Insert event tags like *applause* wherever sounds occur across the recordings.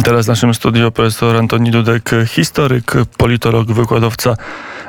Teraz w naszym studiu profesor Antoni Dudek, historyk, politolog, wykładowca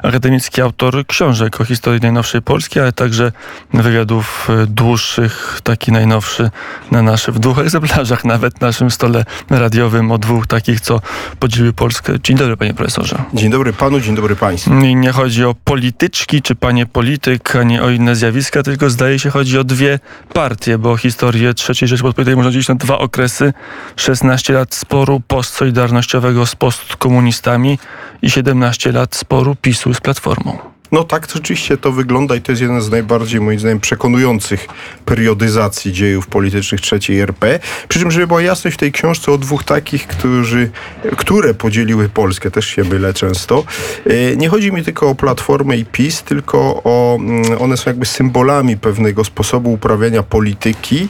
akademicki, autor książek o historii najnowszej Polski, ale także wywiadów dłuższych, taki najnowszy na naszych, w dwóch egzemplarzach nawet na naszym stole radiowym o dwóch takich, co podzieliły Polskę. Dzień dobry panie profesorze. Dzień dobry panu, dzień dobry państwu. I nie chodzi o polityczki, czy panie polityk, ani o inne zjawiska, tylko zdaje się chodzi o dwie partie, bo historię III Rzeczypospolitej można dzielić na dwa okresy. 16 lat sporu postsolidarnościowego z postkomunistami i 17 lat sporu PiSu z Platformą. No tak, rzeczywiście to wygląda i to jest jeden z najbardziej, moim zdaniem, przekonujących periodyzacji dziejów politycznych III RP. Przy czym, żeby była jasność w tej książce o dwóch takich, którzy, które podzieliły Polskę, też się mylę często. E, nie chodzi mi tylko o Platformę i PiS, tylko o, mm, one są jakby symbolami pewnego sposobu uprawiania polityki,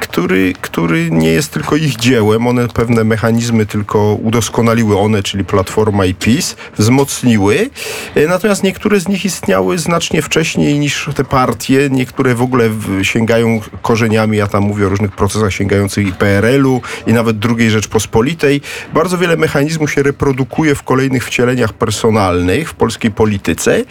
który, który nie jest tylko ich dziełem. One pewne mechanizmy tylko udoskonaliły one, czyli Platforma i PiS, wzmocniły. E, natomiast niektóre z nich istniały znacznie wcześniej niż te partie. Niektóre w ogóle sięgają korzeniami, ja tam mówię o różnych procesach sięgających i PRL-u, i nawet II Rzeczpospolitej. Bardzo wiele mechanizmów się reprodukuje w kolejnych wcieleniach personalnych w polskiej polityce.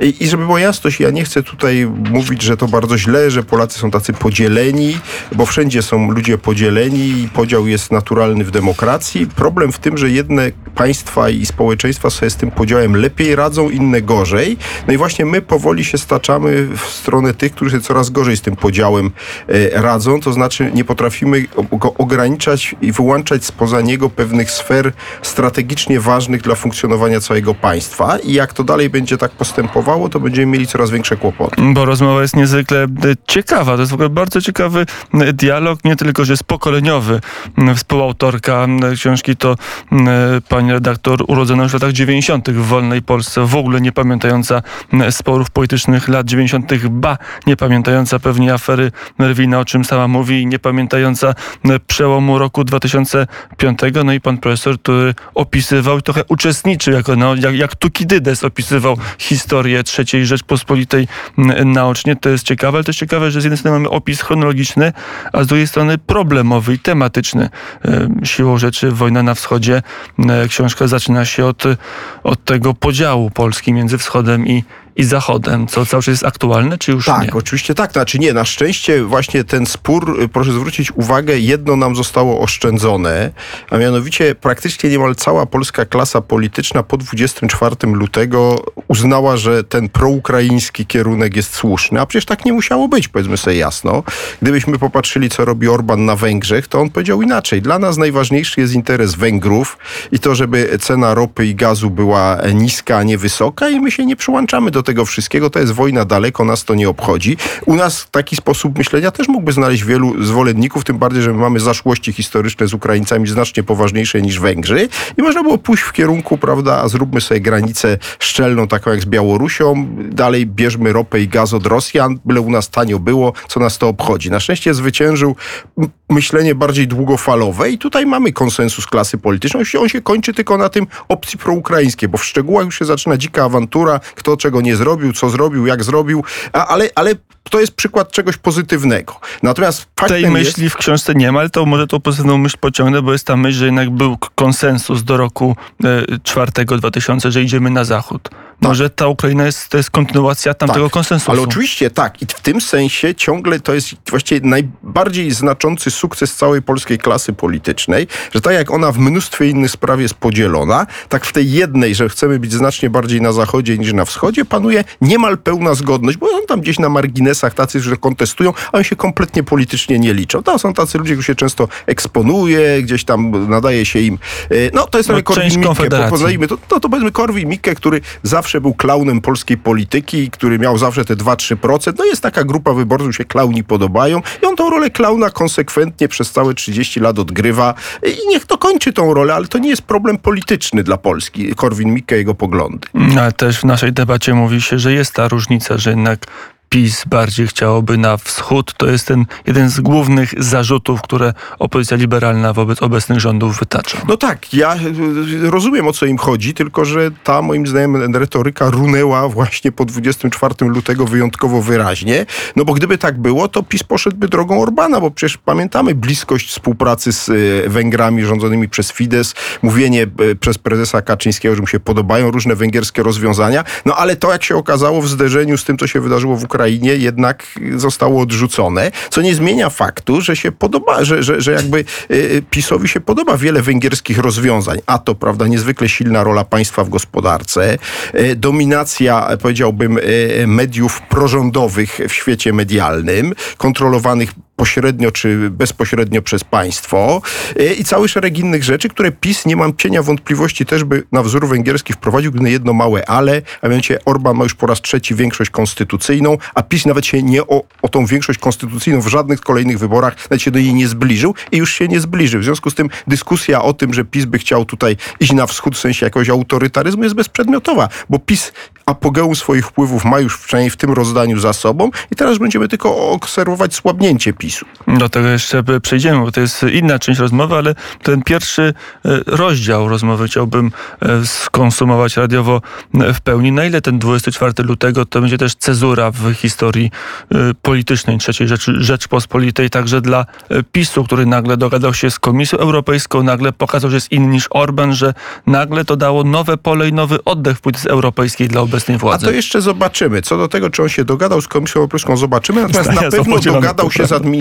I, żeby była jasność, ja nie chcę tutaj mówić, że to bardzo źle, że Polacy są tacy podzieleni, bo wszędzie są ludzie podzieleni i podział jest naturalny w demokracji. Problem w tym, że jedne państwa i społeczeństwa sobie z tym podziałem lepiej radzą, inne gorzej. No i właśnie my powoli się staczamy w stronę tych, którzy coraz gorzej z tym podziałem e, radzą, to znaczy nie potrafimy go ograniczać i wyłączać spoza niego pewnych sfer strategicznie ważnych dla funkcjonowania całego państwa i jak to dalej będzie tak postępowało, to będziemy mieli coraz większe kłopoty. Bo rozmowa jest niezwykle e, ciekawa, to jest w ogóle bardzo ciekawy e, dialog, nie tylko, że jest pokoleniowy. Współautorka książki to pani redaktor urodzona już w latach 90. w wolnej Polsce, w ogóle nie pamiętająca sporów politycznych lat 90., ba, nie pamiętająca pewnie afery Merwina, o czym sama mówi, nie pamiętająca przełomu roku 2005. No i pan profesor, który opisywał trochę uczestniczył, jako, no, jak, jak Tukidydes opisywał historię III Rzeczpospolitej naocznie. To jest ciekawe, ale to jest ciekawe, że z jednej strony mamy opis chronologiczny, a z drugiej strony problemowy i tematyczny. Siłą rzeczy wojna na wschodzie. Książka zaczyna się od, od tego podziału Polski między wschodem i i Zachodem, co cały czas jest aktualne, czy już tak, nie? Tak, oczywiście tak. Znaczy nie, na szczęście właśnie ten spór, y, proszę zwrócić uwagę, jedno nam zostało oszczędzone, a mianowicie praktycznie niemal cała polska klasa polityczna po 24 lutego uznała, że ten proukraiński kierunek jest słuszny, a przecież tak nie musiało być, powiedzmy sobie jasno. Gdybyśmy popatrzyli, co robi Orban na Węgrzech, to on powiedział inaczej. Dla nas najważniejszy jest interes Węgrów i to, żeby cena ropy i gazu była niska, a nie wysoka i my się nie przyłączamy do tego wszystkiego. To jest wojna daleko, nas to nie obchodzi. U nas taki sposób myślenia też mógłby znaleźć wielu zwolenników, tym bardziej, że my mamy zaszłości historyczne z Ukraińcami znacznie poważniejsze niż Węgrzy i można było pójść w kierunku, prawda, a zróbmy sobie granicę szczelną, taką jak z Białorusią, dalej bierzmy ropę i gaz od Rosjan, byle u nas tanio było, co nas to obchodzi. Na szczęście zwyciężył myślenie bardziej długofalowe i tutaj mamy konsensus klasy politycznej. On się kończy tylko na tym opcji proukraińskiej, bo w szczegółach już się zaczyna dzika awantura, kto czego nie zrobił, co zrobił, jak zrobił, a, ale, ale to jest przykład czegoś pozytywnego. Natomiast Tej myśli w książce nie ma, ale to może tą pozytywną myśl pociągnę, bo jest ta myśl, że jednak był konsensus do roku e, 4 2000, że idziemy na zachód. Tak. Może ta Ukraina jest, to jest kontynuacja tamtego tak, konsensusu. Ale oczywiście tak. I w tym sensie ciągle to jest właściwie najbardziej znaczący sukces całej polskiej klasy politycznej, że tak jak ona w mnóstwie innych spraw jest podzielona, tak w tej jednej, że chcemy być znacznie bardziej na zachodzie niż na wschodzie, panuje niemal pełna zgodność, bo on tam gdzieś na marginesach tacy, że kontestują, a oni się kompletnie politycznie nie liczą. To są tacy ludzie, którzy się często eksponuje, gdzieś tam nadaje się im. E, no to jest no, Korwin-Mikke. To, to, to powiedzmy Korwin-Mikke, który zawsze zawsze był klaunem polskiej polityki, który miał zawsze te 2-3%. No jest taka grupa wyborców, się klauni podobają i on tą rolę klauna konsekwentnie przez całe 30 lat odgrywa i niech to kończy tą rolę, ale to nie jest problem polityczny dla Polski. Korwin-Mikke, jego poglądy. Ale też w naszej debacie mówi się, że jest ta różnica, że jednak PiS bardziej chciałoby na wschód. To jest ten jeden z głównych zarzutów, które opozycja liberalna wobec obecnych rządów wytacza. No tak, ja y, rozumiem o co im chodzi, tylko że ta moim zdaniem retoryka runęła właśnie po 24 lutego wyjątkowo wyraźnie. No bo gdyby tak było, to PiS poszedłby drogą Orbana, bo przecież pamiętamy bliskość współpracy z y, Węgrami rządzonymi przez Fidesz, mówienie y, przez prezesa Kaczyńskiego, że mu się podobają różne węgierskie rozwiązania. No ale to, jak się okazało w zderzeniu z tym, co się wydarzyło w Ukrainie, jednak zostało odrzucone, co nie zmienia faktu, że się podoba, że, że, że jakby y, PiSowi się podoba wiele węgierskich rozwiązań, a to, prawda, niezwykle silna rola państwa w gospodarce, y, dominacja, powiedziałbym, y, mediów prorządowych w świecie medialnym, kontrolowanych pośrednio czy bezpośrednio przez państwo y, i cały szereg innych rzeczy, które PiS, nie mam cienia wątpliwości, też by na wzór węgierski wprowadził, gdy jedno małe ale, a mianowicie Orban ma już po raz trzeci większość konstytucyjną, a PiS nawet się nie o, o tą większość konstytucyjną w żadnych kolejnych wyborach nawet się do niej nie zbliżył i już się nie zbliży. W związku z tym dyskusja o tym, że PiS by chciał tutaj iść na wschód w sensie jakiegoś autorytaryzmu jest bezprzedmiotowa, bo PiS apogeum swoich wpływów ma już przynajmniej w tym rozdaniu za sobą i teraz będziemy tylko obserwować słabnięcie PiSu. Do tego jeszcze przejdziemy, bo to jest inna część rozmowy, ale ten pierwszy e, rozdział rozmowy chciałbym e, skonsumować radiowo e, w pełni. Na ile ten 24 lutego to będzie też cezura w historii politycznej III Rzeczy, Rzeczpospolitej, także dla PiSu, który nagle dogadał się z Komisją Europejską, nagle pokazał, że jest inny niż Orban, że nagle to dało nowe pole i nowy oddech w polityce europejskiej dla obecnej władzy. A to jeszcze zobaczymy. Co do tego, czy on się dogadał z Komisją Europejską, zobaczymy. Natomiast Zdania na pewno dogadał się z administracją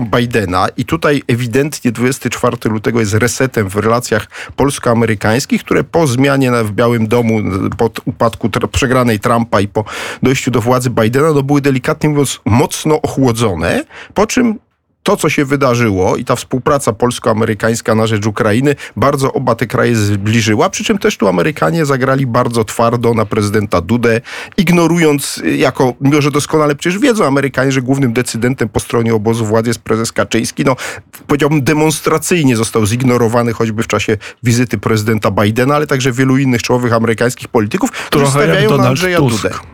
Bidena i tutaj ewidentnie 24 lutego jest resetem w relacjach polsko-amerykańskich, które po zmianie w Białym Domu, po upadku przegranej Trumpa i po dojściu do władzy Bidena, no były delikatnie mówiąc mocno ochłodzone, po czym to, co się wydarzyło i ta współpraca polsko-amerykańska na rzecz Ukrainy bardzo oba te kraje zbliżyła, przy czym też tu Amerykanie zagrali bardzo twardo na prezydenta Dudę, ignorując y, jako, mimo że doskonale przecież wiedzą Amerykanie, że głównym decydentem po stronie obozu władzy jest prezes Kaczyński, no powiedziałbym demonstracyjnie został zignorowany choćby w czasie wizyty prezydenta Bidena, ale także wielu innych czołowych amerykańskich polityków, którzy Trochę stawiają na Andrzeja Tusk. Dudę.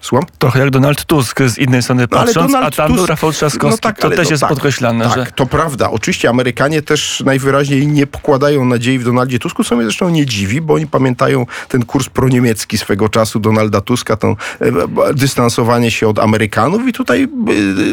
Słucham? Trochę jak Donald Tusk z innej strony No, ale patrząc, Donald a tam Tusk- był Rafał Trzaskowski. no tak, to też to jest tak, podkreślane, Tak, że to prawda. Oczywiście Amerykanie też najwyraźniej nie pokładają nadziei w Donaldzie Tusku, co mnie zresztą nie dziwi, bo oni pamiętają ten kurs proniemiecki swego czasu Donalda Tuska, to e, dystansowanie się od Amerykanów i tutaj e,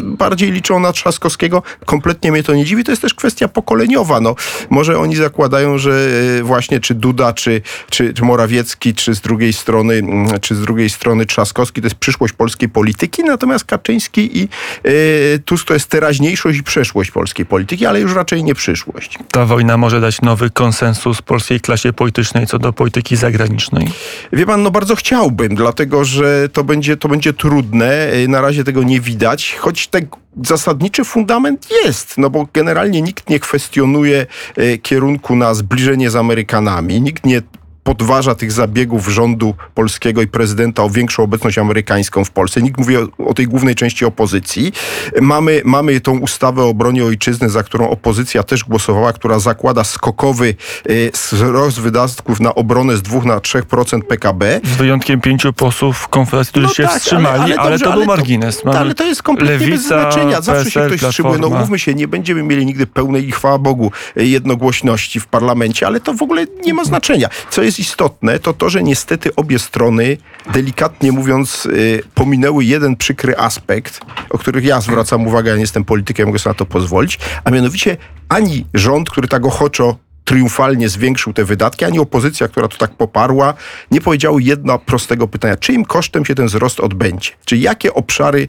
bardziej liczą na Trzaskowskiego. Kompletnie mnie to nie dziwi. To jest też kwestia pokoleniowa. No, może oni zakładają, że e, właśnie czy Duda, czy, czy, czy Morawiecki, czy z drugiej strony, mm, czy z drugiej strony Trzaskowski, to jest przyszłość polskiej polityki, natomiast Kaczyński i e, Tusk to jest teraźniejszość i przeszłość polskiej polityki, ale już raczej nie przyszłość. ta wojna może dać nowy konsensus polskiej klasie politycznej co do polityki zagranicznej. Wie pan, no bardzo chciałbym, dlatego że to będzie, to będzie trudne. E, Na razie tego nie widać, choć ten zasadniczy fundament jest, no bo generalnie nikt nie kwestionuje e, kierunku na zbliżenie z Amerykanami, nikt nie podważa tych zabiegów rządu polskiego i prezydenta o większą obecność amerykańską w Polsce. Nikt mówi o, o tej głównej części opozycji. Mamy, mamy tą ustawę o obronie ojczyzny, za którą opozycja też głosowała, która zakłada skokowy y, wzrost wydatków na obronę z 2 na 3% PKB. Z wyjątkiem pięciu posłów Konfederacji, którzy się wstrzymali, ale, dobrze, to był No ale margines. To, ale to jest kompletnie bez Lewica, znaczenia. Zawsze się PSL, ktoś wstrzymuje. No umówmy się, nie będziemy mieli nigdy pełnej i chwała Bogu jednogłośności w parlamencie, ale to w ogóle nie ma znaczenia. Co jest istotne, to to, że niestety obie strony, delikatnie mówiąc, y, pominęły jeden przykry aspekt, o których ja zwracam uwagę, ja nie jestem politykiem, mogę sobie na to pozwolić, a mianowicie ani rząd, który tak ochoczo triumfalnie zwiększył te wydatki, ani opozycja, która to tak poparła, nie powiedziały jedno prostego pytania. Czyim kosztem się ten wzrost odbędzie? Czy jakie obszary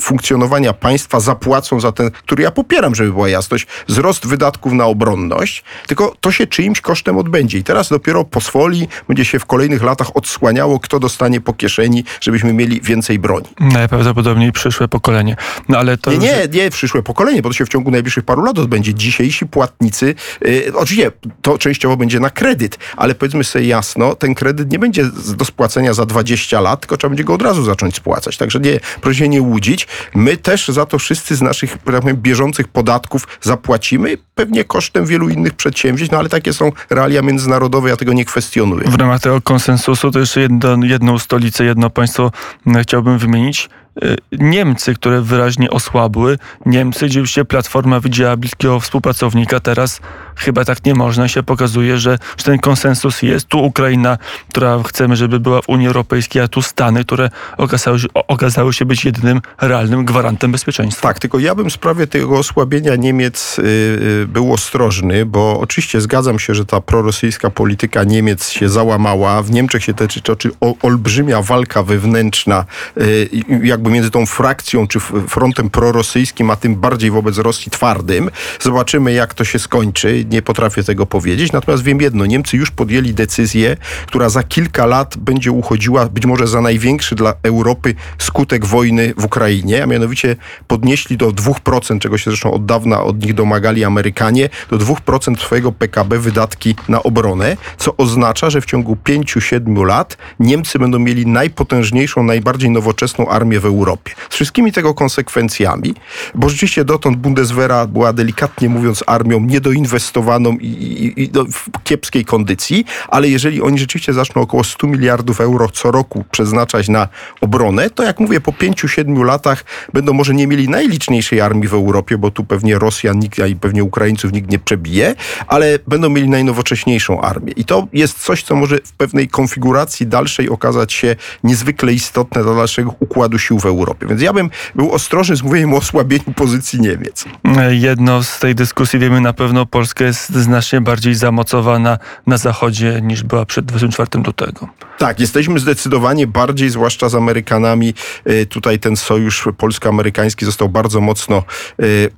funkcjonowania państwa zapłacą za ten, który ja popieram, żeby była jasność, wzrost wydatków na obronność, tylko to się czyimś kosztem odbędzie. I teraz dopiero pozwoli, będzie się w kolejnych latach odsłaniało, kto dostanie po kieszeni, żebyśmy mieli więcej broni. Najprawdopodobniej przyszłe pokolenie. No ale to Nie, już- nie, nie przyszłe pokolenie, bo to się w ciągu najbliższych paru lat odbędzie. Dzisiejsi płatnicy, yy, oczywiście to częściowo będzie na kredyt, ale powiedzmy sobie jasno, ten kredyt nie będzie do spłacenia za 20 lat, tylko trzeba będzie go od razu zacząć spłacać. Także nie, proszę się nie łudzić. My też za to wszyscy z naszych tak powiem, bieżących podatków zapłacimy, pewnie kosztem wielu innych przedsięwzięć, no ale takie są realia międzynarodowe, ja tego nie kwestionuję. W ramach tego konsensusu to jeszcze jedno, jedną stolicę, jedno państwo m, chciałbym wymienić. Y, Niemcy, które wyraźnie osłabły, Niemcy, gdzie się Platforma widziała bliskiego współpracownika, teraz chyba tak nie można. się pokazuje, że, że ten konsensus jest. Tu Ukraina, która chcemy, żeby była w Unii Europejskiej, a tu Stany, które okazały, okazały się być jedynym realnym gwarantem bezpieczeństwa. Tak, tylko ja bym w sprawie tego osłabienia Niemiec yy, był ostrożny, bo oczywiście zgadzam się, że ta prorosyjska polityka Niemiec się załamała. W Niemczech się toczy olbrzymia walka wewnętrzna, yy, jakby między tą frakcją czy frontem prorosyjskim, a tym bardziej wobec Rosji twardym. Zobaczymy, jak to się skończy nie potrafię tego powiedzieć. Natomiast wiem jedno, Niemcy już podjęli decyzję, która za kilka lat będzie uchodziła być może za największy dla Europy skutek wojny w Ukrainie, a mianowicie podnieśli do 2%, czego się zresztą od dawna od nich domagali Amerykanie, do 2% swojego PKB wydatki na obronę, co oznacza, że w ciągu 5-7 lat Niemcy będą mieli najpotężniejszą, najbardziej nowoczesną armię w Europie. Z wszystkimi tego konsekwencjami, bo rzeczywiście dotąd Bundeswehra była delikatnie mówiąc armią niedoinwestowaną i, i, i w kiepskiej kondycji, ale jeżeli oni rzeczywiście zaczną około 100 miliardów euro co roku przeznaczać na obronę, to jak mówię, po 5-7 latach będą może nie mieli najliczniejszej armii w Europie, bo tu pewnie Rosjan nikt, i pewnie Ukraińców nikt nie przebije, ale będą mieli najnowocześniejszą armię. I to jest coś, co może w pewnej konfiguracji dalszej okazać się niezwykle istotne dla naszego układu sił w Europie. Więc ja bym był ostrożny z mówieniem o osłabieniu pozycji Niemiec. Jedno z tej dyskusji wiemy na pewno, Polska jest znacznie bardziej zamocowana na Zachodzie niż była przed 24 lutego. Tak, jesteśmy zdecydowanie bardziej, zwłaszcza z Amerykanami. Y, tutaj ten sojusz polsko-amerykański został bardzo mocno y,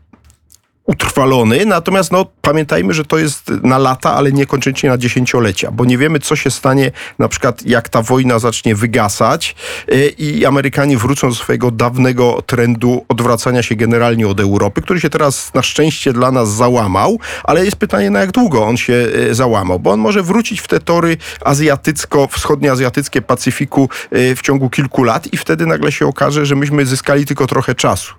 utrwalony, natomiast no, pamiętajmy, że to jest na lata, ale niekoniecznie na dziesięciolecia, bo nie wiemy, co się stanie na przykład, jak ta wojna zacznie wygasać y, i Amerykanie wrócą do swojego dawnego trendu odwracania się generalnie od Europy, który się teraz na szczęście dla nas załamał, ale jest pytanie, na jak długo on się y, załamał, bo on może wrócić w te tory azjatycko-wschodnioazjatyckie Pacyfiku y, w ciągu kilku lat i wtedy nagle się okaże, że myśmy zyskali tylko trochę czasu.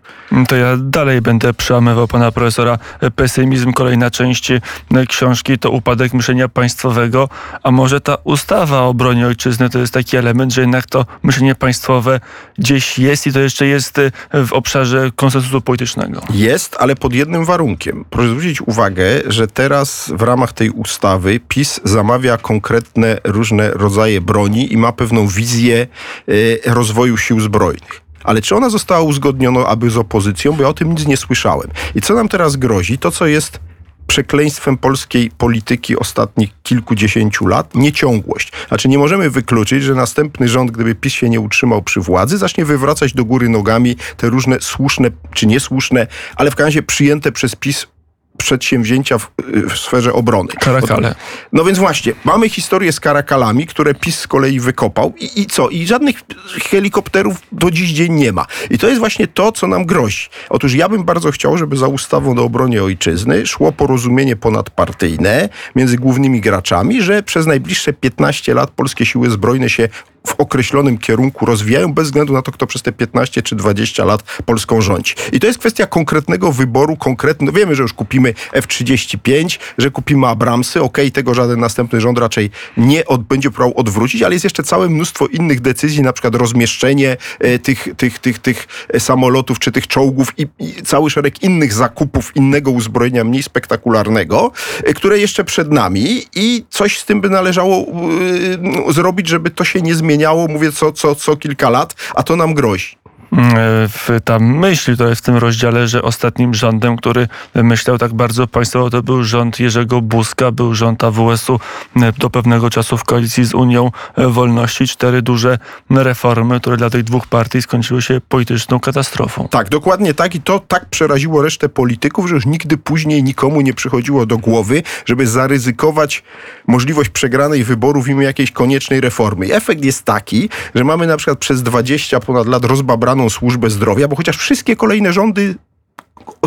To ja dalej będę przełamywał pana profesora profesora Pesymizm, kolejna część e, książki to upadek myślenia państwowego, a może ta ustawa o broni ojczyzny to jest taki element, że jednak to myślenie państwowe gdzieś jest i to jeszcze jest e, w obszarze konsensusu politycznego. Jest, ale pod jednym warunkiem. Proszę zwrócić uwagę, że teraz w ramach tej ustawy PiS zamawia konkretne różne rodzaje broni i ma pewną wizję e, rozwoju sił zbrojnych ale czy ona została uzgodniona aby z opozycją, bo ja o tym nic nie słyszałem. I co nam teraz grozi? To, co jest przekleństwem polskiej polityki ostatnich kilkudziesięciu lat nieciągłość. Znaczy nie możemy wykluczyć, że następny rząd, gdyby PiS się nie utrzymał przy władzy, zacznie wywracać do góry nogami te różne słuszne czy niesłuszne, ale w każdym razie przyjęte przez PiS przedsięwzięcia w, w, sferze obrony. Karakale. No więc właśnie, mamy historię z karakalami, które PiS z kolei wykopał i, i co? I żadnych helikopterów do dziś dzień nie ma. I to jest właśnie to, co nam grozi. Otóż ja bym bardzo chciał, żeby za ustawą o obronie ojczyzny szło porozumienie ponadpartyjne między głównymi graczami, że przez najbliższe 15 lat polskie siły zbrojne się w określonym kierunku rozwijają, bez względu na to, kto przez te 15 czy 20 lat Polską rządzi. I to jest kwestia konkretnego wyboru, konkretnego. No wiemy, że już kupimy F-35, że kupimy Abramsy, okej, okay, tego żaden następny rząd raczej nie od, będzie próbował odwrócić, ale jest jeszcze całe mnóstwo innych decyzji, na przykład rozmieszczenie e, tych, tych, tych, tych samolotów czy tych czołgów i, i cały szereg innych zakupów, innego uzbrojenia mniej spektakularnego, e, które jeszcze przed nami i coś z tym by należało e, zrobić, żeby to się nie zmieniło zmieniało, mówię, co, co, co kilka lat, a to nam grozi. E, ta myśl, to jest w tym rozdziale, że ostatnim rządem, który myślał tak bardzo państwowo, to był rząd Jerzego Buzka, był rząd AWS-u e, do pewnego czasu w koalicji z Unią Wolności. Cztery duże reformy, które dla tych dwóch partii skończyły się polityczną katastrofą. Tak, dokładnie tak i to tak przeraziło resztę polityków, że już nigdy później nikomu nie przychodziło do głowy, żeby zaryzykować możliwość przegranej wyborów w imię jakiejś koniecznej reformy. Efekt jest taki, że mamy na przykład przez 20 ponad lat rozbabraną służbę zdrowia, bo chociaż wszystkie kolejne rządy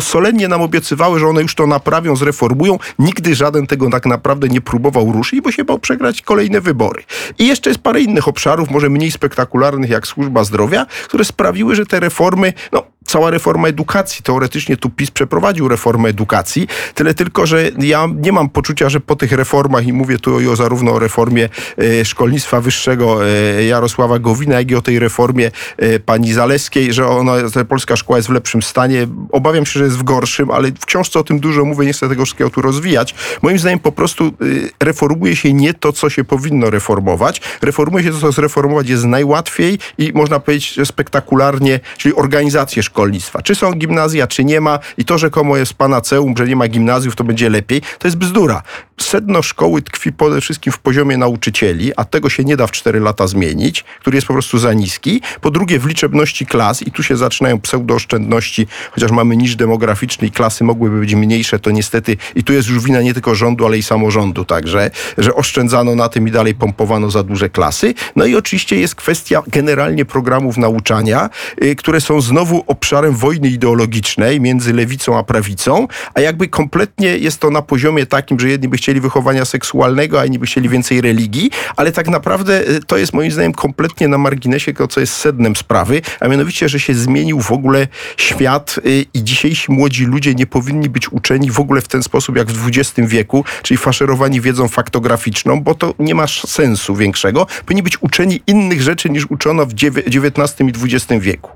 solennie nam obiecywały, że one już to naprawią, zreformują. Nigdy żaden tego tak naprawdę nie próbował ruszyć, bo się bał przegrać kolejne wybory. I jeszcze jest parę innych obszarów, może mniej spektakularnych jak służba zdrowia, które sprawiły, że te reformy, no cała reforma edukacji. Teoretycznie tu PiS przeprowadził reformę edukacji, tyle tylko, że ja nie mam poczucia, że po tych reformach, i mówię tu o, zarówno o reformie e, szkolnictwa wyższego e, Jarosława Gowina, jak i o tej reformie e, pani Zaleskiej, że ona, polska szkoła jest w lepszym stanie. Obawiam się, że jest w gorszym, ale w książce o tym dużo mówię, nie chcę tego wszystkiego tu rozwijać. Moim zdaniem po prostu reformuje się nie to, co się powinno reformować. Reformuje się to, co zreformować jest najłatwiej i można powiedzieć, spektakularnie, czyli organizację szkolnictwa. Czy są gimnazja, czy nie ma i to rzekomo jest panaceum, że nie ma gimnazjów, to będzie lepiej, to jest bzdura. Sedno szkoły tkwi przede wszystkim w poziomie nauczycieli, a tego się nie da w 4 lata zmienić, który jest po prostu za niski. Po drugie w liczebności klas i tu się zaczynają pseudooszczędności, chociaż mamy niż demograficzny i klasy mogłyby być mniejsze, to niestety i tu jest już wina nie tylko rządu, ale i samorządu także, że oszczędzano na tym i dalej pompowano za duże klasy. No i oczywiście jest kwestia generalnie programów nauczania, y, które są znowu obszarem wojny ideologicznej między lewicą a prawicą, a jakby kompletnie jest to na poziomie takim, że jedni by chcieli wychowania seksualnego, a inni by chcieli więcej religii, ale tak naprawdę y, to jest moim zdaniem kompletnie na marginesie tego, co jest sednem sprawy, a mianowicie, że się zmienił w ogóle świat y, i dzisiejsi młodzi ludzie nie powinni być uczeni w ogóle w ten sposób jak w XX wieku, czyli faszerowani wiedzą faktograficzną, bo to nie ma sensu większego. Powinni być uczeni innych rzeczy niż uczono w XIX i XX wieku.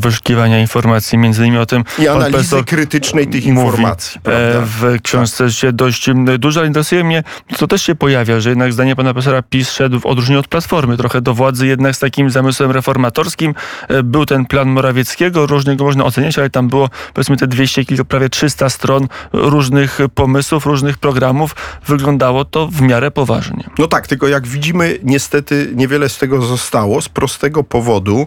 Wyszukiwania informacji, między innymi o tym. I analizy krytycznej tych mówi, informacji. E, w książce tak. się dość dużo, ale interesuje mnie, co też się pojawia, że jednak zdanie pana profesora PiS szedł w odróżnieniu od Platformy, trochę do władzy jednak z takim zamysłem reformatorskim. E, był ten plan Morawieckiego, różnie go można oceniać, ale tam było powiedzmy te 200 kilka, prawie 300 stron różnych pomysłów, różnych programów. Wyglądało to w miarę poważnie. No tak, tylko jak widzimy, niestety niewiele z tego zostało z prostego powodu.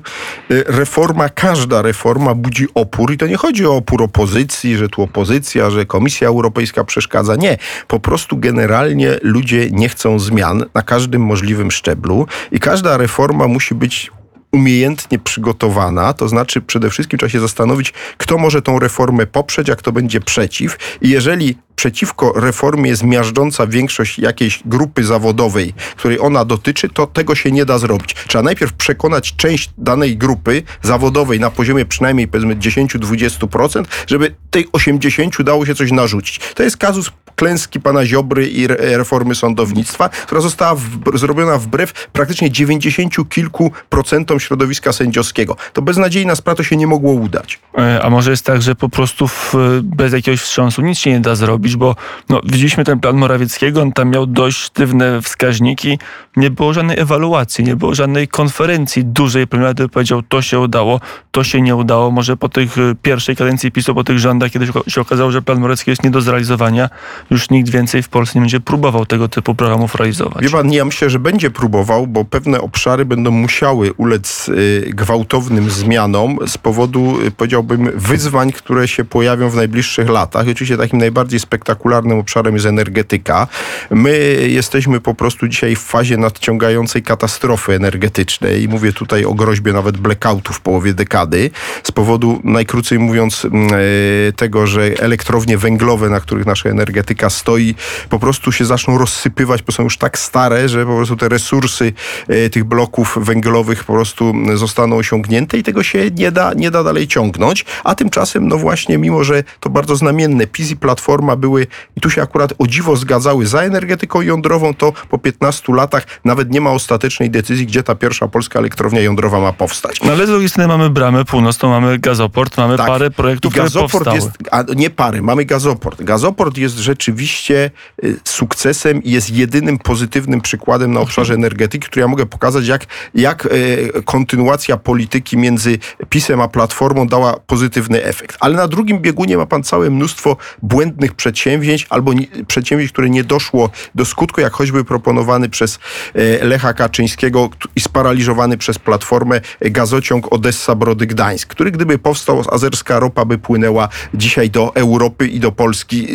E, reforma, każda reforma budzi opór i to nie chodzi o opór opozycji, że tu opozycja, że Komisja Europejska przeszkadza. Nie. Po prostu generalnie ludzie nie chcą zmian na każdym możliwym szczeblu i każda reforma musi być umiejętnie przygotowana, to znaczy przede wszystkim trzeba się zastanowić, kto może tą reformę poprzeć, a kto będzie przeciw. I jeżeli przeciwko reformie jest miażdżąca większość jakiejś grupy zawodowej, której ona dotyczy, to tego się nie da zrobić. Trzeba najpierw przekonać część danej grupy zawodowej na poziomie przynajmniej powiedzmy 10-20%, żeby tej 80 dało się coś narzucić. To jest kazus klęski pana Ziobry i reformy sądownictwa, która została w, zrobiona wbrew praktycznie 90 kilku procentom środowiska sędziowskiego. To beznadziejna sprawa, to się nie mogło udać. E, a może jest tak, że po prostu w, bez jakiegoś wstrząsu nic się nie da zrobić, bo no, widzieliśmy ten plan Morawieckiego, on tam miał dość sztywne wskaźniki, nie było żadnej ewaluacji, nie było żadnej konferencji dużej premier powiedział, to się udało, to się nie udało. Może po tych e, pierwszej kadencji PiSu, po tych rządach, kiedy się okazało, że plan Morawiecki jest nie do zrealizowania, już nikt więcej w Polsce nie będzie próbował tego typu programów realizować. Wie pan, ja myślę, że będzie próbował, bo pewne obszary będą musiały ulec y, gwałtownym zmianom z powodu, y, powiedziałbym, wyzwań, które się pojawią w najbliższych latach. I oczywiście takim najbardziej spektakularnym obszarem jest energetyka. My jesteśmy po prostu dzisiaj w fazie nadciągającej katastrofy energetycznej. Mówię tutaj o groźbie nawet blackoutu w połowie dekady. Z powodu, najkrócej mówiąc, y, tego, że elektrownie węglowe, na których nasza energetyka energetyka stoi, po prostu się zaczną rozsypywać, bo są już tak stare, że po prostu te resursy e, tych bloków węglowych po prostu zostaną osiągnięte i tego się nie da, nie da dalej ciągnąć. A tymczasem, no właśnie, mimo że to bardzo znamienne, PiS i Platforma były, i tu się akurat o dziwo zgadzały za energetyką jądrową, to po 15 latach nawet nie ma ostatecznej decyzji, gdzie ta pierwsza polska elektrownia jądrowa ma powstać. No ale z drugiej strony mamy bramę północną, mamy gazoport, mamy tak. parę projektów, I gazoport które powstały. Jest, a nie parę, mamy gazoport. Gazoport jest rzeczywiście rzeczywiście y, sukcesem i jest jedynym pozytywnym przykładem na obszarze energetyki, który ja mogę pokazać, jak, jak y, kontynuacja polityki między PiSem a Platformą dała pozytywny efekt. Ale na drugim biegunie ma pan całe mnóstwo błędnych przedsięwzięć albo przedsięwzięć, które nie doszło do skutku, jak choćby proponowany przez y, Lecha Kaczyńskiego i sparaliżowany przez Platformę gazociąg Odessa-Brody-Gdańsk, który gdyby powstał, azerska ropa by płynęła dzisiaj do Europy i do Polski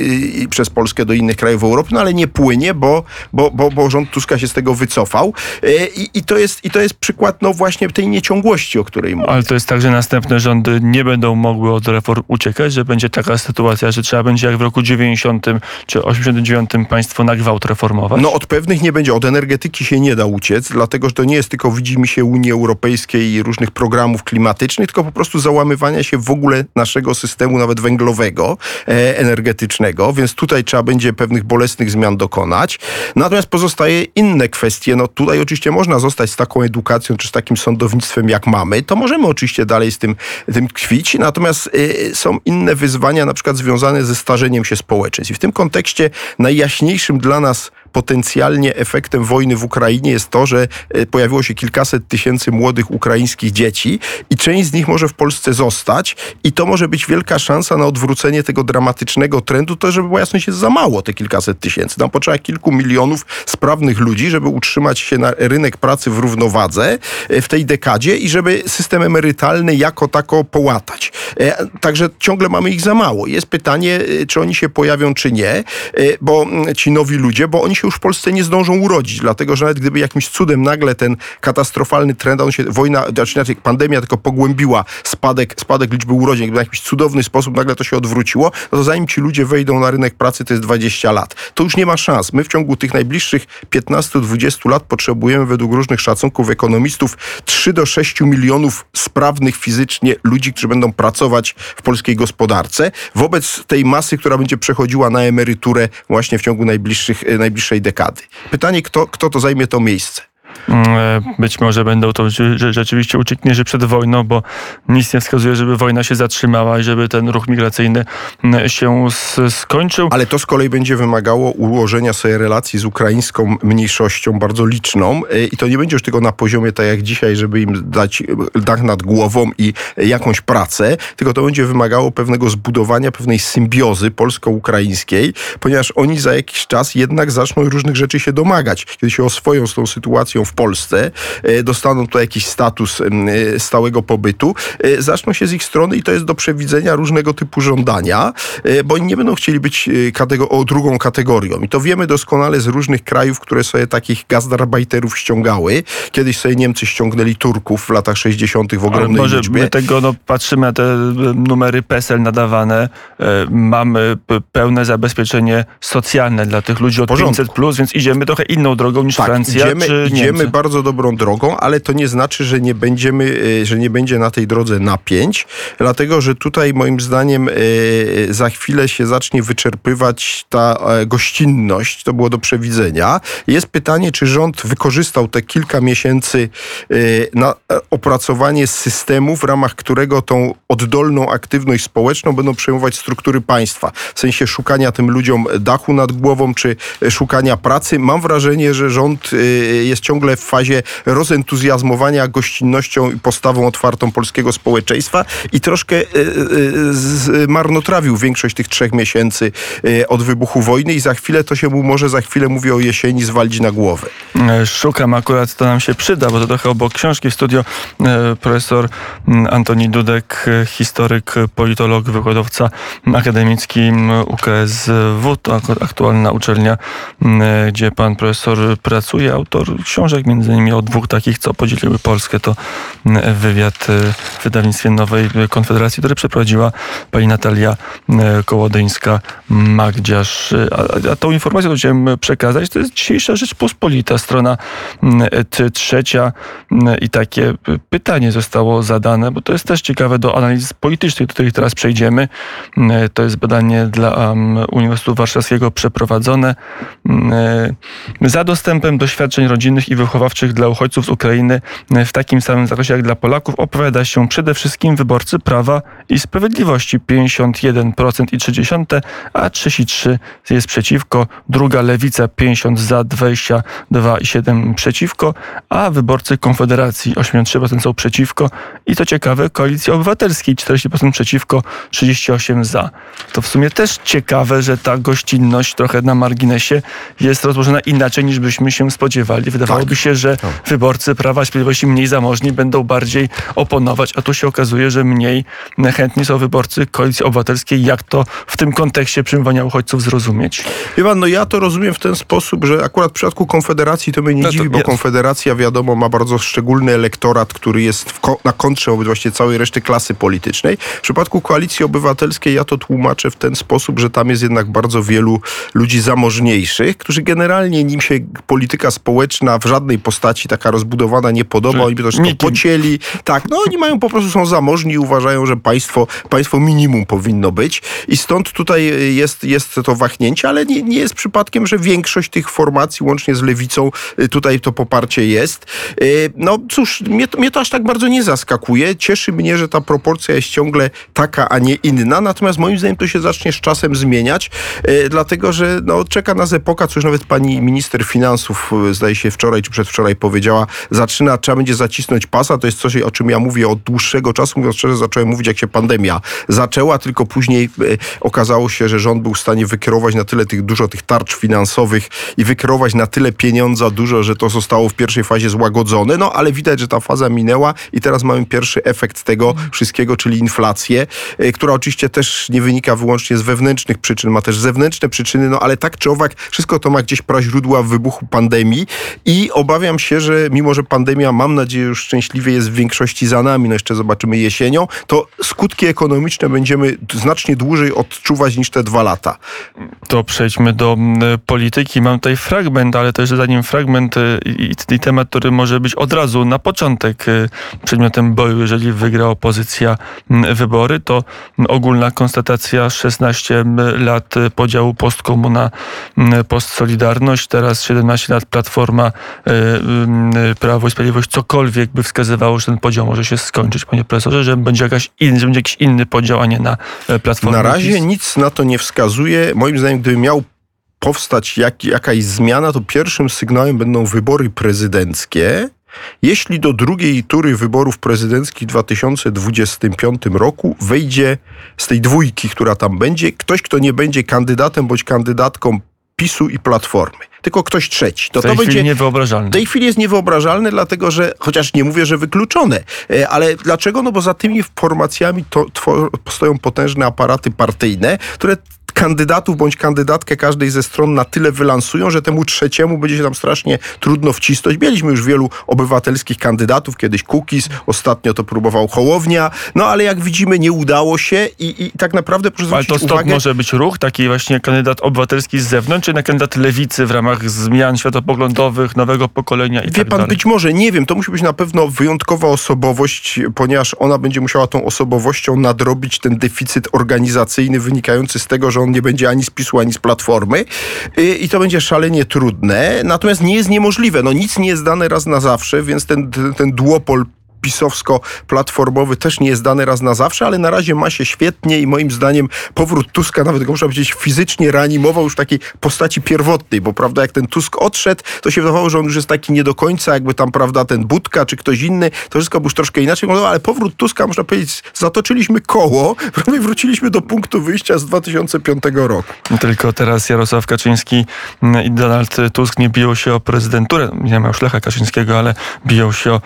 przez Polskę do innych krajów Europy, no ale nie płynie, bo, bo, bo, bo rząd Tuska się z tego wycofał. E, I, i, to, jest, I to jest przykład no właśnie tej nieciągłości, o której mówię. Ale to jest tak, że następne rządy nie będą mogły od reform uciekać, że będzie taka sytuacja, że trzeba będzie jak w roku 90 czy 89 państwo na gwałt reformować? No od pewnych nie będzie. Od energetyki się nie da uciec, dlatego że to nie jest tylko widzimy się Unii Europejskiej i różnych programów klimatycznych, tylko po prostu załamywania się w ogóle naszego systemu, nawet węglowego, e, energetycznego, więc tutaj trzeba będzie pewnych bolesnych zmian dokonać. Natomiast pozostaje inne kwestie. No tutaj oczywiście można zostać z taką edukacją, czy z takim sądownictwem, jak mamy. To możemy oczywiście dalej z tym, tym. Natomiast y, są inne wyzwania, na przykład związane ze starzeniem się społeczeństw. I w tym kontekście najjaśniejszym dla nas potencjalnie efektem wojny w Ukrainie jest to, że e, pojawiło się kilkaset tysięcy młodych ukraińskich dzieci i część z nich może w Polsce zostać i to może być wielka szansa na odwrócenie tego dramatycznego trendu. To, żeby była jasność, jest za mało te kilkaset tysięcy. Nam potrzeba kilku milionów sprawnych ludzi, żeby utrzymać się na rynek pracy w równowadze e, w tej dekadzie i żeby system emerytalny jako tako połatać. E, także ciągle mamy ich za mało. Jest pytanie, czy oni się pojawią, czy nie, bo mm, ci nowi ludzie, bo oni się już w Polsce nie zdążą urodzić, dlatego że nawet gdyby jakimś cudem nagle ten katastrofalny trend, on się, wojna, znaczy inaczej, pandemia tylko pogłębiła spadek, spadek liczby urodzin, gdyby w jakiś cudowny sposób nagle to się odwróciło, no to zanim ci ludzie wejdą na rynek pracy, to jest 20 lat. To już nie ma szans. My w ciągu tych najbliższych 15-20 lat potrzebujemy według różnych szacunków ekonomistów 3 do 6 milionów sprawnych fizycznie ludzi, którzy będą pracować w polskiej gospodarce. Wobec tej masy, która będzie przechodziła na emeryturę właśnie w ciągu najbliższych, najbliższej dekady. Pytanie, kto, kto to zajmie to miejsce? E, być może będą to rzeczywiście uciekinierzy przed wojną, bo nic nie wskazuje, żeby wojna się zatrzymała i żeby ten ruch migracyjny mm, się skończył. Ale to z kolei będzie wymagało ułożenia sobie relacji z ukraińską mniejszością bardzo liczną e, i to nie będzie już tylko na poziomie tak jak dzisiaj, żeby im dać e, dach nad głową i jakąś pracę, tylko to będzie wymagało pewnego zbudowania pewnej symbiozy polsko-ukraińskiej, ponieważ oni za jakiś czas jednak zaczną różnych rzeczy się domagać, kiedy się oswoją z tą sytuacją w Polsce, e, dostaną tu jakiś status e, stałego pobytu, e, zaczną się z ich strony i to jest do przewidzenia różnego typu żądania, bo oni nie będą chcieli być o drugą kategorią. I to wiemy doskonale z różnych krajów, które sobie takich gazdarbajterów ściągały. Kiedyś sobie Niemcy ściągnęli Turków w latach 60. w ogromnej może liczbie. My tego, no, patrzymy na te numery PESEL nadawane. Mamy pełne zabezpieczenie socjalne dla tych ludzi od 500+, plus, więc idziemy trochę inną drogą niż tak, Francja idziemy, czy idziemy idziemy bardzo dobrą drogą, ale to nie znaczy, że nie będziemy, e, że nie będzie na tej drodze napięć, dlatego że tutaj moim zdaniem e, za chwilę się zacznie wyczerpywać ta e, gościnność, to było do przewidzenia. Jest pytanie, czy rząd wykorzystał te kilka miesięcy na opracowanie systemu, w ramach którego tą oddolną aktywność społeczną będą przejmować struktury państwa, w sensie szukania tym ludziom dachu nad głową, czy szukania pracy. Mam wrażenie, że rząd jest ciągle w fazie rozentuzjazmowania gościnnością i postawą otwartą polskiego społeczeństwa i troszkę e, e, zmarnotrawił większość tych trzech miesięcy e, od wybuchu wojny i za chwilę to się mu może, za chwilę mówię o jesieni, zwalić na głowę. Szukam akurat, to nam się przyda, bo to trochę obok książki w studio profesor Antoni Dudek, historyk, politolog, wykładowca akademicki UKSW, to aktualna uczelnia, gdzie pan profesor pracuje, autor książek między innymi o dwóch takich, co podzieliły Polskę. To mm, wywiad y, w wydawnictwie Nowej Konfederacji, który przeprowadziła pani Natalia y, Kołodyńska-Magdziarz. A, a tą informację, chciałem przekazać, to jest dzisiejsza Rzeczpospolita, strona mm, trzecia mm, i takie pytanie zostało zadane, bo to jest też ciekawe do analiz politycznych, do których teraz przejdziemy. To jest badanie dla Uniwersytetu Warszawskiego przeprowadzone. Za dostępem do świadczeń rodzinnych i wychowawczych dla uchodźców z Ukrainy w takim samym zakresie jak dla Polaków opowiada się przede wszystkim wyborcy Prawa i Sprawiedliwości 51% i 30, a 33 jest przeciwko, druga Lewica 50 za 22,7 przeciwko, a wyborcy Konfederacji 83% są przeciwko i to ciekawe, Koalicji Obywatelskiej 40% przeciwko, 38 za. To w sumie też ciekawe, że ta gościnność trochę na marginesie jest rozłożona inaczej niż byśmy się spodziewali. Wydawałoby mówi się, że wyborcy Prawa i Sprawiedliwości mniej zamożni będą bardziej oponować, a tu się okazuje, że mniej chętni są wyborcy Koalicji Obywatelskiej. Jak to w tym kontekście przyjmowania uchodźców zrozumieć? Wie pan, no ja to rozumiem w ten sposób, że akurat w przypadku Konfederacji to mnie nie No dziwi, bo jest. Konfederacja wiadomo ma bardzo szczególny elektorat, który jest ko- na kontrze wobec właściwie całej reszty klasy politycznej. W przypadku Koalicji Obywatelskiej ja to tłumaczę w ten sposób, że tam jest jednak bardzo wielu ludzi zamożniejszych, którzy generalnie nim się polityka społeczna w żadnej postaci taka rozbudowana nie podoba. Oni by to wszystko nikim. pocięli. Tak, no oni mają po prostu, są zamożni i uważają, że państwo, państwo minimum powinno być. I stąd tutaj jest, jest to wahnięcie, ale nie, nie jest przypadkiem, że większość tych formacji, łącznie z lewicą, y, tutaj to poparcie jest. Y, No cóż, mnie, to- mnie to aż tak bardzo nie zaskakuje. Cieszy mnie, że ta proporcja jest ciągle taka, a nie inna. Natomiast moim zdaniem to się zacznie z czasem zmieniać, y, dlatego że no, czeka nas epoka, co już nawet pani minister finansów, zdaje się wczoraj czy przedwczoraj powiedziała, zaczyna, trzeba będzie zacisnąć pasa. To jest coś, o czym ja mówię od dłuższego czasu. Mówiąc szczerze, zacząłem mówić, jak się pandemia zaczęła, tylko później y, okazało się, że rząd był w stanie wykierować na tyle tych, dużo tych tarcz finansowych i wykierować na tyle pieniądza dużo, że to zostało w pierwszej fazie złagodzone. No ale widać, że ta faza minęła i teraz mamy pierwszy efekt tego wszystkiego, czyli inflację, y, która oczywiście też nie wynika wyłącznie z wewnętrznych przyczyn, ma też zewnętrzne przyczyny, no ale tak czy owak, wszystko to ma gdzieś praźródła wybuchu pandemii i obawiam się, że mimo, że pandemia, mam nadzieję, już szczęśliwie jest w większości za nami, no jeszcze zobaczymy jesienią, to skutki ekonomiczne będziemy znacznie dłużej odczuwać niż te dwa lata. To przejdźmy do polityki. Mam tutaj fragment, ale też zanim fragment y, i, i temat, który może być od razu na początek y, przedmiotem boju, jeżeli wygra opozycja wybory, to ogólna konstatacja 16 mm, lat y, podziału postkomuna, postsolidarność, teraz 17 lat Platforma, Prawo i Sprawiedliwość, cokolwiek by wskazywało, że ten podział może się skończyć, panie profesorze, że będzie, jakaś inny, że będzie jakiś inny podział, a nie na e, Platformę. Na razie nic na to nie wskazuje. Moim zdaniem, gdyby miał powstać jak, jakaś zmiana, to pierwszym sygnałem będą wybory prezydenckie. Jeśli do drugiej tury wyborów prezydenckich w 2025 roku wejdzie z tej dwójki, która tam będzie, ktoś, kto nie będzie kandydatem bądź kandydatką PiSu i Platformy, tylko ktoś trzeci, to W tej to chwili będzie niewyobrażalne. w tej chwili jest niewyobrażalne, dlatego że, chociaż nie mówię, że wykluczone, e, ale dlaczego? No bo za tymi formacjami to, twor- stoją potężne aparaty partyjne, które kandydatów bądź kandydatkę każdej ze stron na tyle wylansują, że temu trzeciemu będzie się tam strasznie trudno wcisnąć. Mieliśmy już wielu obywatelskich kandydatów, kiedyś Kukiz, ostatnio to próbował Hołownia, no ale jak widzimy nie udało się i, i tak naprawdę proszę Ale zwrócić to stąd uwagę... może być ruch, taki właśnie kandydat obywatelski z zewnątrz, czy na kandydat lewicy w ramach zmian światopoglądowych, nowego pokolenia i Wie tak pan, dalej. być może, nie wiem, to musi być na pewno wyjątkowa osobowość, ponieważ ona będzie musiała tą osobowością nadrobić ten deficyt organizacyjny wynikający z tego, że on nie będzie ani z PiSu, ani z Platformy Y, i to będzie szalenie trudne, natomiast nie jest niemożliwe. No nic nie jest dane raz na zawsze, więc ten, ten, duopol pisowsko-platformowy też nie jest dany raz na zawsze, ale na razie ma się świetnie i moim zdaniem powrót Tuska, nawet go muszę powiedzieć, fizycznie reanimował już w takiej postaci pierwotnej, bo prawda, jak ten Tusk odszedł, to się wydawało, że on już jest taki nie do końca, jakby tam, prawda, ten Budka czy ktoś inny, to wszystko już troszkę inaczej ale powrót Tuska, można powiedzieć, zatoczyliśmy koło, *laughs* prawie wróciliśmy do punktu wyjścia z 2005 roku. Tylko teraz Jarosław Kaczyński i Donald Tusk nie biją się o prezydenturę. Nie ma już Lecha Kaczyńskiego, ale biją się o,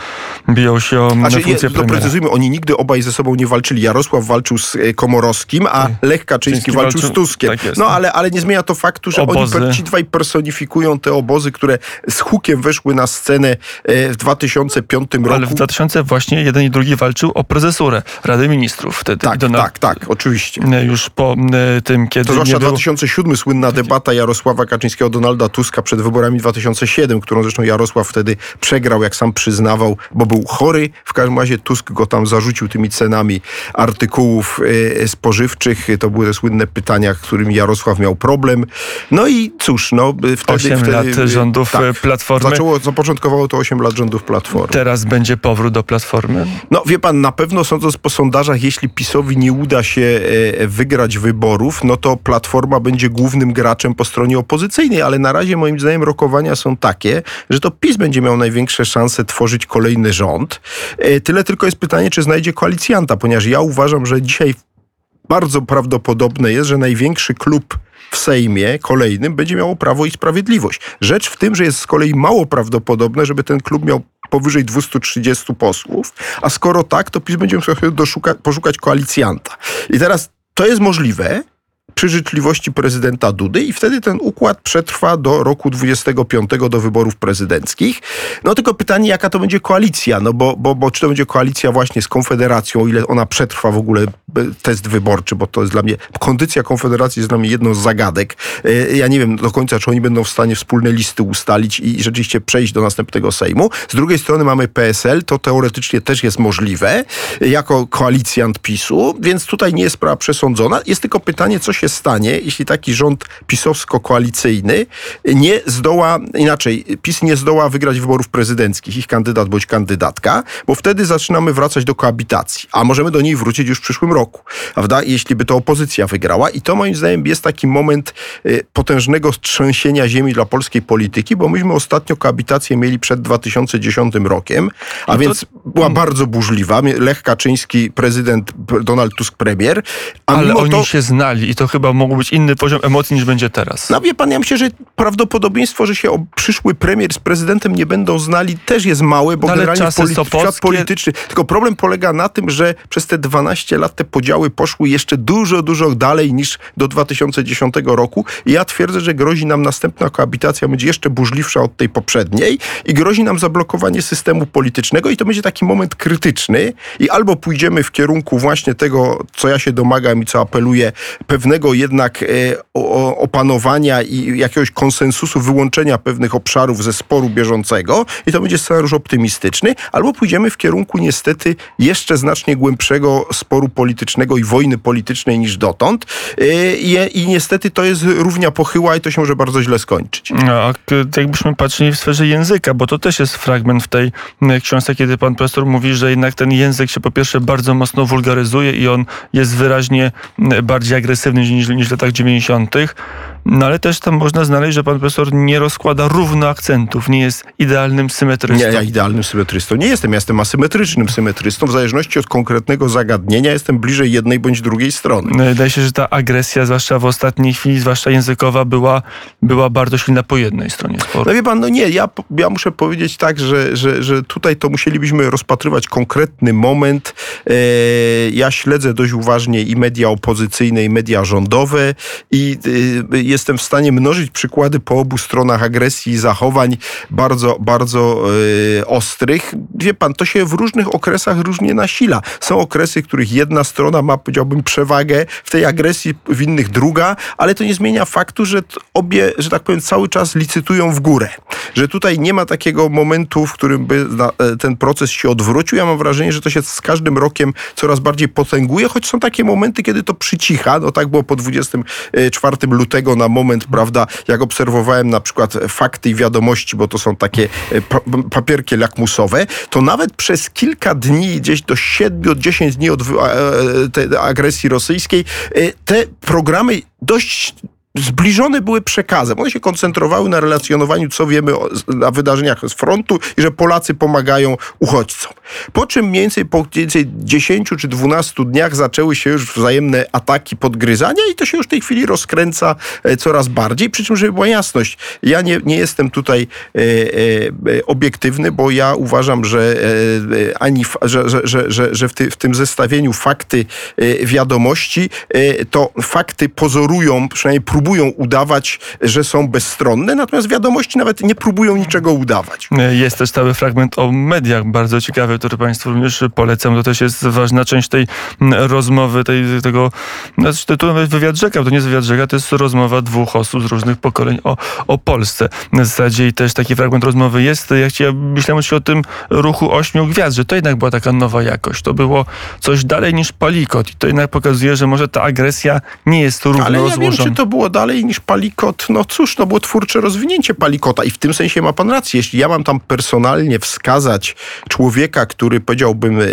biją się o Znaczy, funkcję je, premiera. doprecyzujmy, oni nigdy obaj ze sobą nie walczyli. Jarosław walczył z e, Komorowskim, a Lech Kaczyński Kaczyński walczył z Tuskiem. tak jest. no ale, ale nie zmienia to faktu, że Obozy. oni ci dwaj personifikują te obozy, które z hukiem weszły na scenę e, w 2005 roku. Ale w 2000 właśnie jeden i drugi walczył o prezesurę Rady Ministrów wtedy. Tak, Donald, tak, tak, oczywiście. e, Już po tym, kiedy To zwłaszcza nie było... 2007 słynna debata Jarosława Kaczyńskiego, Donalda Tuska przed wyborami 2007, którą zresztą Jarosław wtedy przegrał, jak sam przyznawał, bo był chory. W każdym razie Tusk go tam zarzucił tymi cenami artykułów e, spożywczych. To były te słynne pytania, którymi Jarosław miał problem. No i cóż, no wtedy... Osiem wtedy lat e, rządów, e, Platformy. Zaczęło, zapoczątkowało to 8 lat rządów Platformy. Teraz będzie powrót do Platformy. No wie pan, na pewno sądząc po sondażach, jeśli PiSowi nie uda się wygrać wyborów, no to Platforma będzie głównym graczem po stronie opozycyjnej, ale na razie moim zdaniem rokowania są takie, że to PiS będzie miał największe szanse tworzyć kolejny rząd. E, Tyle tylko jest pytanie, czy znajdzie koalicjanta, ponieważ ja uważam, że dzisiaj bardzo prawdopodobne jest, że największy klub w Sejmie kolejnym będzie miało Prawo i Sprawiedliwość. Rzecz w tym, że jest z kolei mało prawdopodobne, żeby ten klub miał powyżej 230 posłów, a skoro tak, to PiS będzie musiał poszukać koalicjanta. I teraz to jest możliwe, przy życzliwości prezydenta Dudy i wtedy ten układ przetrwa do roku 25 do wyborów prezydenckich. No tylko pytanie, jaka to będzie koalicja, no bo, bo, bo czy to będzie koalicja właśnie z Konfederacją, ile ona przetrwa w ogóle test wyborczy, bo to jest dla mnie, kondycja Konfederacji jest dla mnie jedną z zagadek. E, ja nie wiem do końca, czy oni będą w stanie wspólne listy ustalić i rzeczywiście przejść do następnego Sejmu. Z drugiej strony mamy PSL, to teoretycznie też jest możliwe, jako koalicjant PiSu, więc tutaj nie jest sprawa przesądzona. Jest tylko pytanie, co się stanie, jeśli taki rząd pisowsko-koalicyjny nie zdoła, inaczej, PiS nie zdoła wygrać wyborów prezydenckich, ich kandydat bądź kandydatka, bo wtedy zaczynamy wracać do koabitacji, a możemy do niej wrócić już w przyszłym roku, prawda? Jeśli by to opozycja wygrała i to moim zdaniem jest taki moment y, potężnego trzęsienia ziemi dla polskiej polityki, bo myśmy ostatnio koabitację mieli przed 2010 rokiem, a to... więc była bardzo burzliwa. Lech Kaczyński, prezydent, Donald Tusk premier. Ale oni to... się znali i to chyba mógł być inny poziom emocji niż będzie teraz. No wie pan, ja myślę, że prawdopodobieństwo, że się przyszły premier z prezydentem nie będą znali też jest małe, bo no, generalnie polity świat polityczny. Tylko problem polega na tym, że przez te 12 lat te podziały poszły jeszcze dużo, dużo dalej niż do 2010 roku. I ja twierdzę, że grozi nam następna koabitacja będzie jeszcze burzliwsza od tej poprzedniej i grozi nam zablokowanie systemu politycznego i to będzie taki moment krytyczny i albo pójdziemy w kierunku właśnie tego, co ja się domagam i co apeluję, pewnego jednak e, opanowania i jakiegoś konsensusu wyłączenia pewnych obszarów ze sporu bieżącego i to będzie scenariusz optymistyczny, albo pójdziemy w kierunku niestety jeszcze znacznie głębszego sporu politycznego i wojny politycznej niż dotąd i, i niestety to jest równia pochyła i to się może bardzo źle skończyć. A jakbyśmy patrzyli w sferze języka, bo to też jest fragment w tej książce, kiedy pan profesor mówi, że jednak ten język się po pierwsze bardzo mocno wulgaryzuje i on jest wyraźnie bardziej agresywny niż, niż w latach 90. No ale też tam można znaleźć, że pan profesor nie rozkłada równo akcentów, nie jest idealnym symetrystą. Nie, ja idealnym symetrystą nie jestem. Ja jestem asymetrycznym symetrystą. W zależności od konkretnego zagadnienia jestem bliżej jednej bądź drugiej strony. No, wydaje się, że ta agresja, zwłaszcza w ostatniej chwili, zwłaszcza językowa, była, była bardzo silna po jednej stronie sporu. No wie pan, no nie, ja, ja muszę powiedzieć tak, że, że, że tutaj to musielibyśmy rozpatrywać konkretny moment. E, ja śledzę dość uważnie i media opozycyjne, i media rządowe i e, jestem w stanie mnożyć przykłady po obu stronach agresji i zachowań bardzo, bardzo yy, ostrych. Wie pan, to się w różnych okresach różnie nasila. Są okresy, w których jedna strona ma, powiedziałbym, przewagę w tej agresji, w innych druga, ale to nie zmienia faktu, że obie, że tak powiem, cały czas licytują w górę. Że tutaj nie ma takiego momentu, w którym by e, ten proces się odwrócił. Ja mam wrażenie, że to się z każdym rokiem coraz bardziej potęguje, choć są takie momenty, kiedy to przycicha. No tak było po 24 lutego na moment, prawda, jak obserwowałem na przykład fakty i wiadomości, bo to są takie e, papierki lakmusowe, to nawet przez kilka dni, gdzieś do 7-10 dni od e, agresji rosyjskiej, e, te programy dość zbliżone były przekazem. One się koncentrowały na relacjonowaniu, co wiemy o, na wydarzeniach z frontu i że Polacy pomagają uchodźcom. Po czym mniej więcej po więcej 10 czy 12 dniach zaczęły się już wzajemne ataki, podgryzania i to się już w tej chwili rozkręca e, coraz bardziej. Przy czym, żeby była jasność, ja nie, nie jestem tutaj e, e, obiektywny, bo ja uważam, że e, ani że, że, że, że, że w, ty, w tym zestawieniu fakty e, wiadomości, e, to fakty pozorują, przynajmniej próbują próbują udawać, że są bezstronne, natomiast wiadomości nawet nie próbują niczego udawać. Jest też cały fragment o mediach, bardzo ciekawy, który Państwu również polecam. To też jest ważna część tej rozmowy, tej, tego, znaczy tytułem wywiad rzeka, to nie jest wywiad rzeka, to jest rozmowa dwóch osób z różnych pokoleń o, o Polsce. W zasadzie i też taki fragment rozmowy jest, jak ja myślałem o tym ruchu ośmiu gwiazd, że to jednak była taka nowa jakość. To było coś dalej niż palikot i to jednak pokazuje, że może ta agresja nie jest równo Ale ja rozłożona. wiem, czy to było dalej niż palikot, no cóż, to było twórcze rozwinięcie palikota i w tym sensie ma pan rację. Jeśli ja mam tam personalnie wskazać człowieka, który powiedziałbym e, e,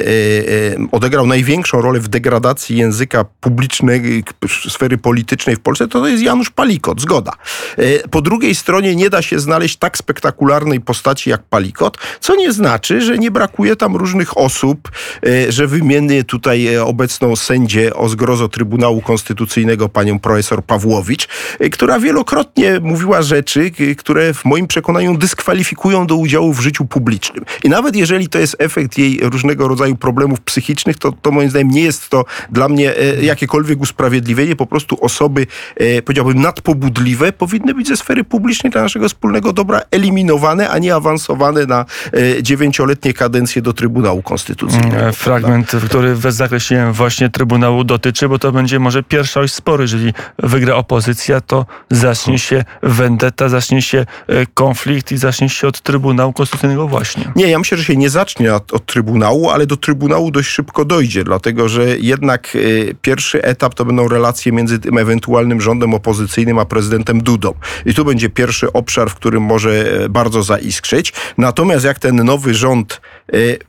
odegrał największą rolę w degradacji języka publicznej, sfery politycznej w Polsce, to to jest Janusz Palikot, zgoda. E, po drugiej stronie nie da się znaleźć tak spektakularnej postaci jak Palikot, co nie znaczy, że nie brakuje tam różnych osób, że wymienię tutaj obecną sędzię o zgrozo Trybunału Konstytucyjnego, panią profesor Pawłowicz, Y, która wielokrotnie mówiła rzeczy, y, które w moim przekonaniu dyskwalifikują do udziału w życiu publicznym. I nawet jeżeli to jest efekt jej różnego rodzaju problemów psychicznych, to, to moim zdaniem nie jest to dla mnie e, jakiekolwiek usprawiedliwienie. Po prostu osoby, e, powiedziałbym, nadpobudliwe powinny być ze sfery publicznej dla naszego wspólnego dobra eliminowane, a nie awansowane na e, dziewięcioletnie kadencje do Trybunału Konstytucyjnego. E, Fragment, który zakreśliłem właśnie Trybunału dotyczy, bo to będzie może pierwsza oś sporu. Jeżeli wygra opozycja, to zacznie się vendetta, zacznie się e, konflikt i zacznie się od Trybunału Konstytucyjnego właśnie. Nie, ja myślę, że się nie zacznie od, od Trybunału, ale do Trybunału dość szybko dojdzie, dlatego że jednak y, pierwszy etap to będą relacje między tym ewentualnym rządem opozycyjnym a prezydentem Dudą. I tu będzie pierwszy obszar, w którym może e, bardzo zaiskrzyć. Natomiast jak ten nowy rząd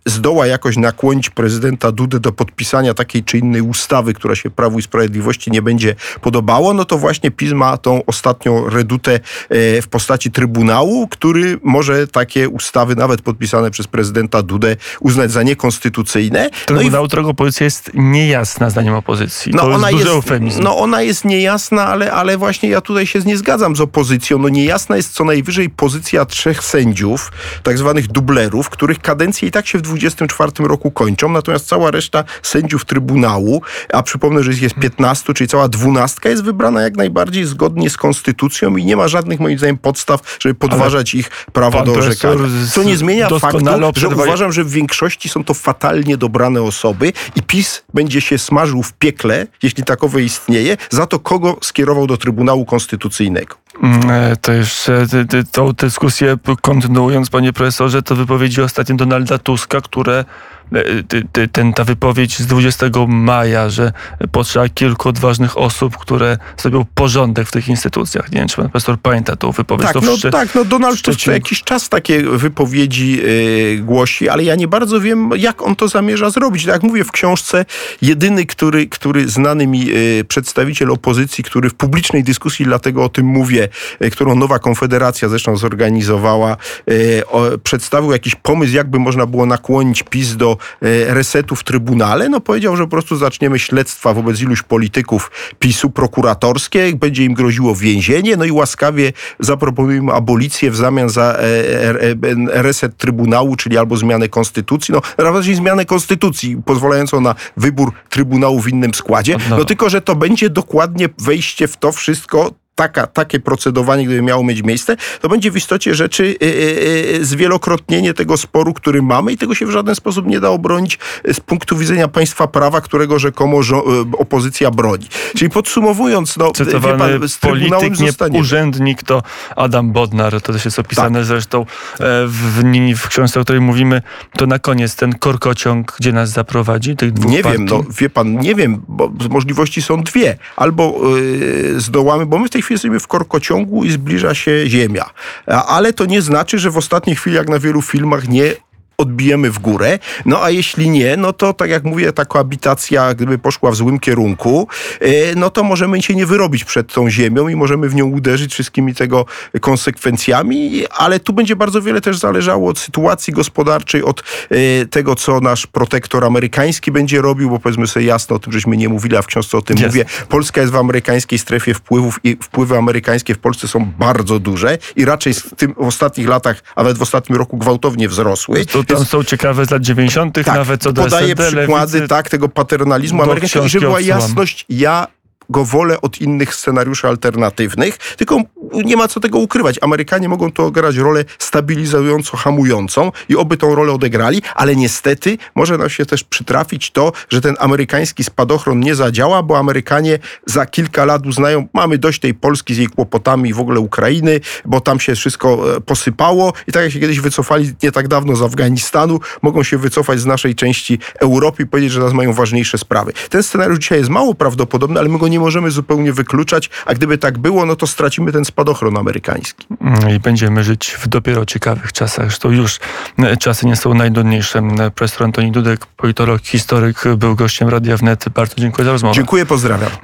zdoła jakoś nakłonić prezydenta Dudę do podpisania takiej czy innej ustawy, która się Prawu i Sprawiedliwości nie będzie podobała, no to właśnie PiS ma tą ostatnią redutę y, w postaci Trybunału, który może takie ustawy, nawet podpisane przez prezydenta Dudę, uznać za niekonstytucyjne. Trybunał, no i... którego pozycja jest niejasna zdaniem opozycji. No to ona jest jest. No ona jest niejasna, ale, ale właśnie ja tutaj się nie zgadzam z opozycją. No niejasna jest co najwyżej pozycja trzech sędziów, tak zwanych dublerów, których kadencje i tak się w 24 roku kończą, natomiast cała reszta sędziów Trybunału, a przypomnę, że jest 15, czyli cała dwunastka jest wybrana jak najbardziej zgodnie z konstytucją i nie ma żadnych moim zdaniem podstaw, żeby podważać ale ich prawo do orzekania. Co nie zmienia faktu, że uważam, że w większości są to fatalnie dobrane osoby i PiS będzie się smażył w piekle, jeśli takowe istnieje, za to, kogo skierował do Trybunału Konstytucyjnego. Mm, e, to jeszcze tą dyskusję kontynuując, panie profesorze, to wypowiedzi ostatnio Donalda Tuska, które ten, ta wypowiedź z 20 maja, że potrzeba kilku odważnych osób, które zrobią porządek w tych instytucjach. Nie wiem, czy pan profesor pamięta tą wypowiedź. Tak, no, tak no Donald Tusk co jakiś czas takie wypowiedzi yy, głosi, ale ja nie bardzo wiem, jak on to zamierza zrobić. Tak jak mówię w książce, jedyny, który, który znany mi yy, przedstawiciel opozycji, który w publicznej dyskusji, dlatego o tym mówię, E, którą Nowa Konfederacja zresztą zorganizowała, e, przedstawił jakiś pomysł, jakby można było nakłonić PiS do e, resetu w Trybunale, no powiedział, że po prostu zaczniemy śledztwa wobec iluś polityków PiSu prokuratorskie, będzie im groziło więzienie, no i łaskawie zaproponujemy abolicję w zamian za reset Trybunału, czyli albo zmianę konstytucji, no raczej zmianę konstytucji pozwalającą na wybór Trybunału w innym składzie, no tylko, że to będzie dokładnie wejście w to wszystko taka, takie procedowanie, gdyby miało mieć miejsce, to będzie w istocie rzeczy yy, zwielokrotnienie tego sporu, który mamy i tego się w żaden sposób nie da obronić z punktu widzenia państwa prawa, którego rzekomo opozycja broni. Czyli podsumowując, no, Cytowany pan, z polityk, nie urzędnik, to Adam Bodnar, to też jest opisane tak. zresztą w, w książce, o której mówimy, to na koniec ten korkociąg, gdzie nas zaprowadzi, tych dwóch Nie partii? wiem, no wie pan, nie wiem, bo możliwości są dwie. Albo yy, zdołamy, bo my w tej chwili jesteśmy w korkociągu i zbliża się Ziemia. Ale to nie znaczy, że w ostatniej chwili, jak na wielu filmach, nie odbijemy w górę. No a jeśli nie, no to tak jak mówię, ta koabitacja, gdyby poszła w złym kierunku, e, no to możemy się nie wyrobić przed tą ziemią i możemy w nią uderzyć wszystkimi tego konsekwencjami, ale tu będzie bardzo wiele też zależało od sytuacji gospodarczej, od e, tego, co nasz protektor amerykański będzie robił, bo powiedzmy sobie jasno o tym, żeśmy nie mówili, a w książce o tym yes. mówię. Polska jest w amerykańskiej strefie wpływów i wpływy amerykańskie w Polsce są bardzo duże i raczej w, tym, w ostatnich latach, a nawet w ostatnim roku gwałtownie wzrosły. To tam są ciekawe z lat 90., tak, nawet co do podaję przykłady lewicy, tak, tego paternalizmu amerykańskiego. Żeby była jasność, ja go wolę od innych scenariuszy alternatywnych, tylko nie ma co tego ukrywać. Amerykanie mogą tu odegrać rolę stabilizująco hamującą i oby tą rolę odegrali, ale niestety może nam się też przytrafić to, że ten amerykański spadochron nie zadziała, bo Amerykanie za kilka lat uznają, mamy dość tej Polski z jej kłopotami w ogóle Ukrainy, bo tam się wszystko e, posypało i tak jak się kiedyś wycofali nie tak dawno z Afganistanu, mogą się wycofać z naszej części Europy i powiedzieć, że nas mają ważniejsze sprawy. Ten scenariusz dzisiaj jest mało prawdopodobny, ale my go nie możemy zupełnie wykluczać, a gdyby tak było, no to stracimy ten spadochron amerykański. Mm, I będziemy żyć w dopiero ciekawych czasach. Zresztą już e, czasy nie są najdudniejsze. E, profesor Antoni Dudek, politolog, historyk, był gościem Radia Wnet. Bardzo dziękuję za rozmowę. Dziękuję, pozdrawiam.